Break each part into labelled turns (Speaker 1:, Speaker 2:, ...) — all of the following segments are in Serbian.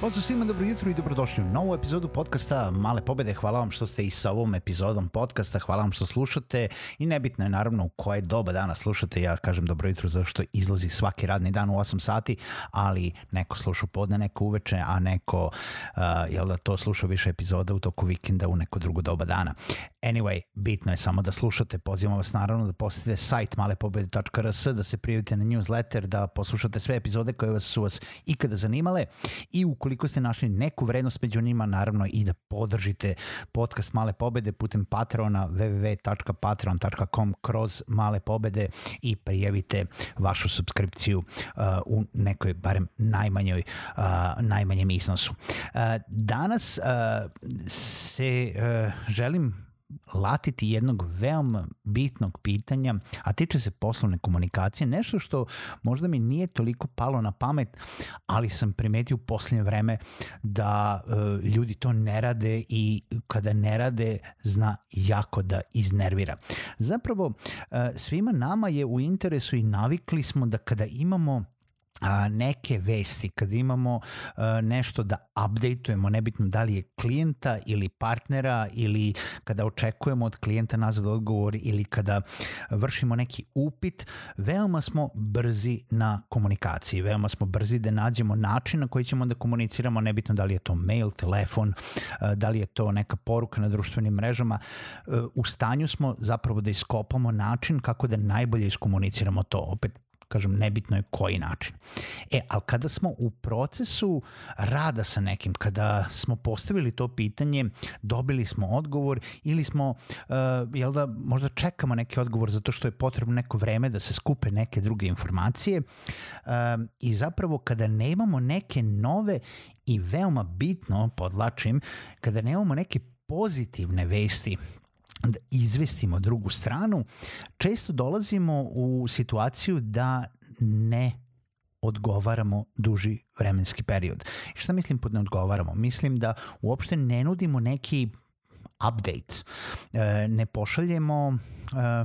Speaker 1: Pozdrav svima, dobro jutro i dobrodošli u novu epizodu podcasta Male pobede. Hvala vam što ste i sa ovom epizodom podcasta, hvala vam što slušate i nebitno je naravno u koje doba dana slušate. Ja kažem dobro jutro zato što izlazi svaki radni dan u 8 sati, ali neko sluša podne, neko uveče, a neko uh, jel da to sluša više epizoda u toku vikenda u neko drugo doba dana. Anyway, bitno je samo da slušate. Pozivam vas naravno da posetite sajt malepobede.rs, da se prijavite na newsletter, da poslušate sve epizode koje vas su vas ikada zanimale i ukoliko ste našli neku vrednost među njima, naravno i da podržite podcast Male pobede putem Patreona www.patreon.com kroz Male pobede i prijavite vašu subskripciju uh, u nekoj barem najmanjoj uh, najmanjem iznosu. Uh, danas uh, se uh, želim latiti jednog veoma bitnog pitanja, a tiče se poslovne komunikacije, nešto što možda mi nije toliko palo na pamet, ali sam primetio u poslednje vreme da uh, ljudi to ne rade i kada ne rade zna jako da iznervira. Zapravo, uh, svima nama je u interesu i navikli smo da kada imamo a, neke vesti, kada imamo a, nešto da updateujemo, nebitno da li je klijenta ili partnera ili kada očekujemo od klijenta nazad odgovor ili kada vršimo neki upit, veoma smo brzi na komunikaciji, veoma smo brzi da nađemo način na koji ćemo da komuniciramo, nebitno da li je to mail, telefon, a, da li je to neka poruka na društvenim mrežama, u stanju smo zapravo da iskopamo način kako da najbolje iskomuniciramo to. Opet kažem, nebitno je koji način. E, ali kada smo u procesu rada sa nekim, kada smo postavili to pitanje, dobili smo odgovor ili smo, uh, jel da, možda čekamo neki odgovor zato što je potrebno neko vreme da se skupe neke druge informacije uh, i zapravo kada nemamo neke nove i veoma bitno, podlačim, kada nemamo neke pozitivne vesti da izvestimo drugu stranu, često dolazimo u situaciju da ne odgovaramo duži vremenski period. I šta mislim pod ne odgovaramo? Mislim da uopšte ne nudimo neki update, e, ne pošaljemo e,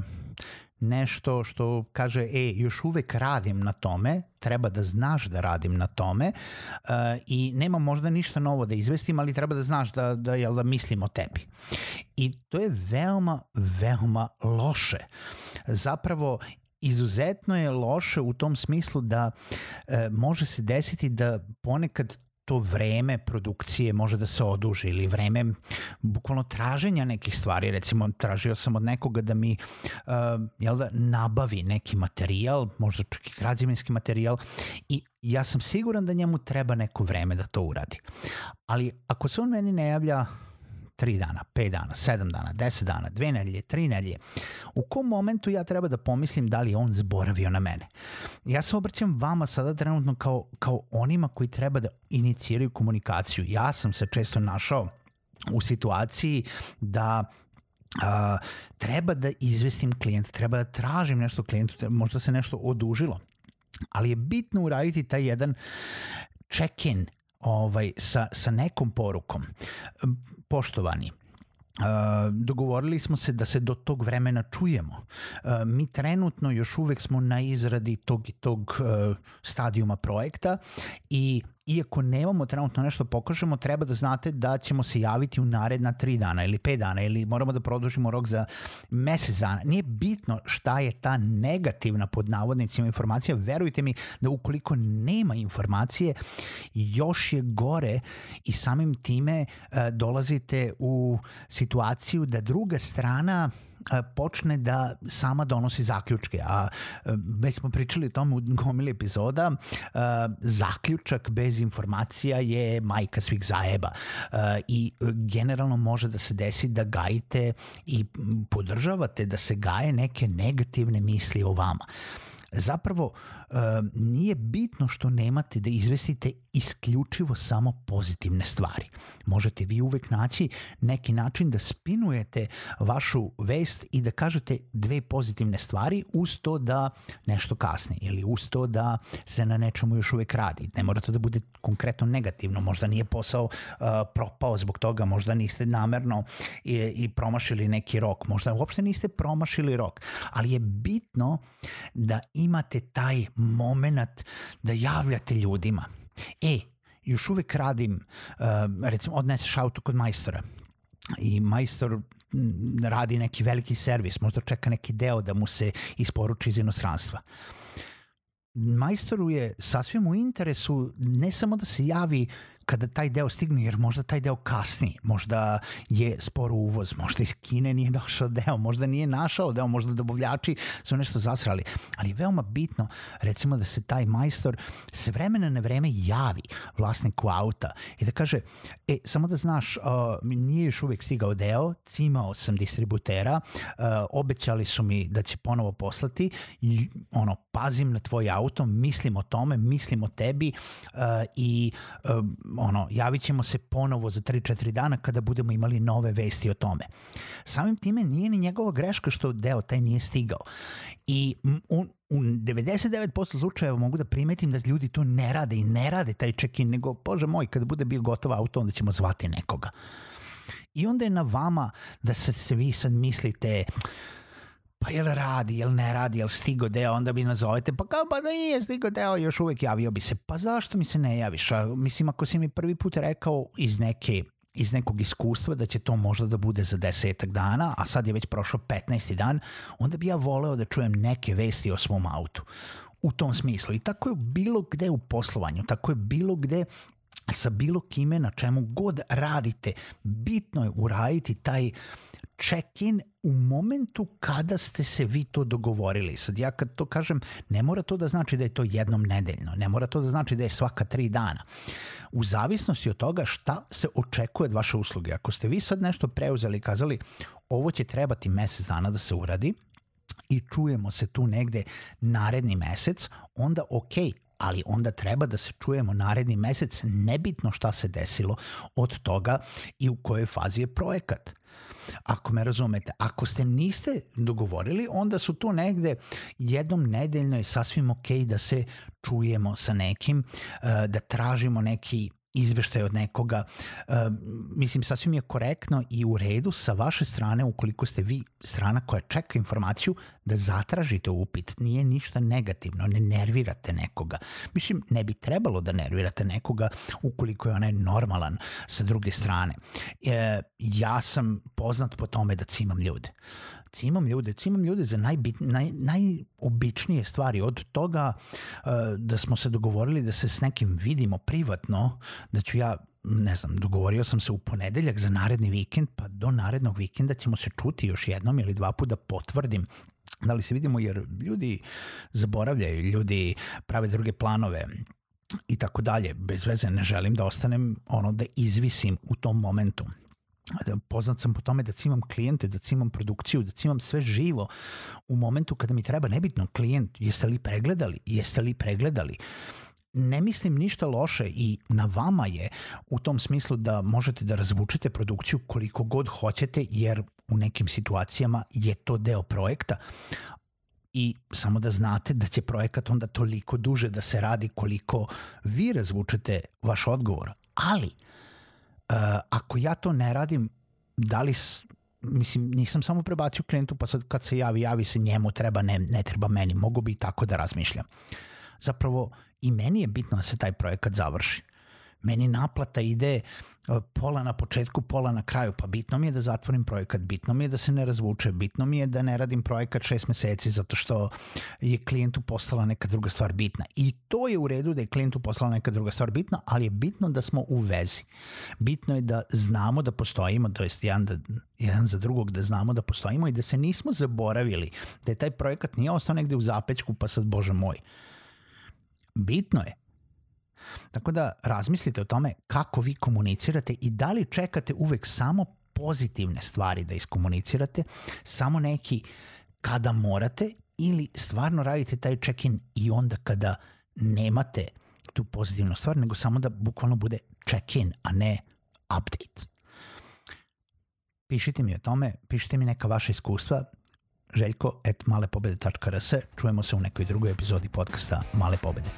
Speaker 1: nešto što kaže, e, još uvek radim na tome, treba da znaš da radim na tome uh, i nema možda ništa novo da izvestim, ali treba da znaš da, da, jel, da mislim o tebi. I to je veoma, veoma loše. Zapravo, izuzetno je loše u tom smislu da e, može se desiti da ponekad to vreme produkcije može da se oduži ili vreme bukvalno traženja nekih stvari. Recimo, tražio sam od nekoga da mi uh, jel da, nabavi neki materijal, možda čak i građevinski materijal i ja sam siguran da njemu treba neko vreme da to uradi. Ali ako se on meni ne javlja 3 dana, 5 dana, 7 dana, 10 dana, 2 nedelje, 3 nedelje, u kom momentu ja treba da pomislim da li je on zboravio na mene? Ja se obraćam vama sada trenutno kao, kao onima koji treba da iniciraju komunikaciju. Ja sam se često našao u situaciji da a, treba da izvestim klijenta, treba da tražim nešto klijentu, možda se nešto odužilo, ali je bitno uraditi taj jedan check-in ovaj, sa, sa nekom porukom. Poštovani, Uh, dogovorili smo se da se do tog vremena čujemo. Uh, mi trenutno još uvek smo na izradi tog i tog uh, stadijuma projekta i iako nemamo trenutno nešto pokažemo, treba da znate da ćemo se javiti u naredna tri dana ili pet dana ili moramo da produžimo rok za mesec dana. Nije bitno šta je ta negativna pod navodnicima informacija, verujte mi da ukoliko nema informacije, još je gore i samim time uh, dolazite u situaciju da druga strana počne da sama donosi zaključke. A već smo pričali o tom u gomili epizoda, zaključak bez informacija je majka svih zajeba i generalno može da se desi da gajite i podržavate da se gaje neke negativne misli o vama zapravo nije bitno što nemate da izvestite isključivo samo pozitivne stvari. Možete vi uvek naći neki način da spinujete vašu vest i da kažete dve pozitivne stvari uz to da nešto kasne ili uz to da se na nečemu još uvek radi. Ne mora to da bude konkretno negativno, možda nije posao uh, propao zbog toga, možda niste namerno i, i promašili neki rok, možda uopšte niste promašili rok, ali je bitno da imate taj moment da javljate ljudima. E, još uvek radim, uh, recimo odneseš auto kod majstora i majstor radi neki veliki servis, možda čeka neki deo da mu se isporuči iz inostranstva. Majstoru je sasvim u interesu ne samo da se javi kada taj deo stigne, jer možda taj deo kasni, možda je sporo uvoz, možda iz Kine nije došao deo, možda nije našao deo, možda dobavljači su nešto zasrali, ali je veoma bitno recimo da se taj majstor se vremena na vreme javi vlasniku auta i da kaže, e, samo da znaš, uh, nije još uvijek stigao deo, cimao sam distributera, uh, obećali su mi da će ponovo poslati, i, ono, pazim na tvoj auto, mislim o tome, mislim o tebi uh, i uh, ono, javit ćemo se ponovo za 3-4 dana kada budemo imali nove vesti o tome. Samim time nije ni njegova greška što deo taj nije stigao. I u, u 99% slučajeva mogu da primetim da ljudi to ne rade i ne rade taj check-in, nego, bože moj, kada bude bio gotov auto, onda ćemo zvati nekoga. I onda je na vama da se, se vi sad mislite, jel radi, jel ne radi, jel stigo deo, onda bi nazovete, pa kao pa da nije stigo deo, još uvek javio bi se. Pa zašto mi se ne javiš? A, mislim, ako si mi prvi put rekao iz neke iz nekog iskustva da će to možda da bude za desetak dana, a sad je već prošao 15. dan, onda bi ja voleo da čujem neke vesti o svom autu. U tom smislu. I tako je bilo gde u poslovanju, tako je bilo gde sa bilo kime na čemu god radite. Bitno je uraditi taj check-in u momentu kada ste se vi to dogovorili. Sad ja kad to kažem, ne mora to da znači da je to jednom nedeljno, ne mora to da znači da je svaka tri dana. U zavisnosti od toga šta se očekuje od vaše usluge. Ako ste vi sad nešto preuzeli i kazali ovo će trebati mesec dana da se uradi, i čujemo se tu negde naredni mesec, onda ok, ali onda treba da se čujemo naredni mesec, nebitno šta se desilo od toga i u kojoj fazi je projekat. Ako me razumete, ako ste niste dogovorili, onda su tu negde jednom nedeljno je sasvim ok da se čujemo sa nekim, eh, da tražimo neki izveštaj od nekoga. E, mislim, sasvim je korektno i u redu sa vaše strane, ukoliko ste vi strana koja čeka informaciju, da zatražite upit. Nije ništa negativno, ne nervirate nekoga. Mislim, ne bi trebalo da nervirate nekoga ukoliko je onaj normalan sa druge strane. E, ja sam poznat po tome da cimam ljude cimam ljude, cimam ljude za najbit, naj, najobičnije stvari, od toga uh, da smo se dogovorili da se s nekim vidimo privatno, da ću ja ne znam, dogovorio sam se u ponedeljak za naredni vikend, pa do narednog vikenda ćemo se čuti još jednom ili dva puta potvrdim da li se vidimo jer ljudi zaboravljaju, ljudi prave druge planove i tako dalje. Bez veze ne želim da ostanem ono da izvisim u tom momentu. Da, poznat sam po tome da cimam klijente, da cimam produkciju, da cimam sve živo u momentu kada mi treba nebitno klijent, jeste li pregledali, jeste li pregledali, ne mislim ništa loše i na vama je u tom smislu da možete da razvučete produkciju koliko god hoćete jer u nekim situacijama je to deo projekta. I samo da znate da će projekat onda toliko duže da se radi koliko vi razvučete vaš odgovor. Ali ako ja to ne radim, da li, mislim, nisam samo prebacio klijentu, pa sad kad se javi, javi se njemu, treba, ne, ne treba meni. Mogu bi tako da razmišljam. Zapravo, i meni je bitno da se taj projekat završi. Meni naplata ide pola na početku, pola na kraju, pa bitno mi je da zatvorim projekat, bitno mi je da se ne razvuče, bitno mi je da ne radim projekat šest meseci zato što je klijentu postala neka druga stvar bitna. I to je u redu da je klijentu postala neka druga stvar bitna, ali je bitno da smo u vezi. Bitno je da znamo da postojimo, to jest jedan, da, jedan za drugog da znamo da postojimo i da se nismo zaboravili, da je taj projekat nije ostao negde u zapećku pa sad, bože moj. Bitno je Tako da razmislite o tome kako vi komunicirate i da li čekate uvek samo pozitivne stvari da iskomunicirate, samo neki kada morate ili stvarno radite taj check-in i onda kada nemate tu pozitivnu stvar, nego samo da bukvalno bude check-in, a ne update. Pišite mi o tome, pišite mi neka vaša iskustva, željko malepobede.rs, čujemo se u nekoj drugoj epizodi podcasta Male pobede.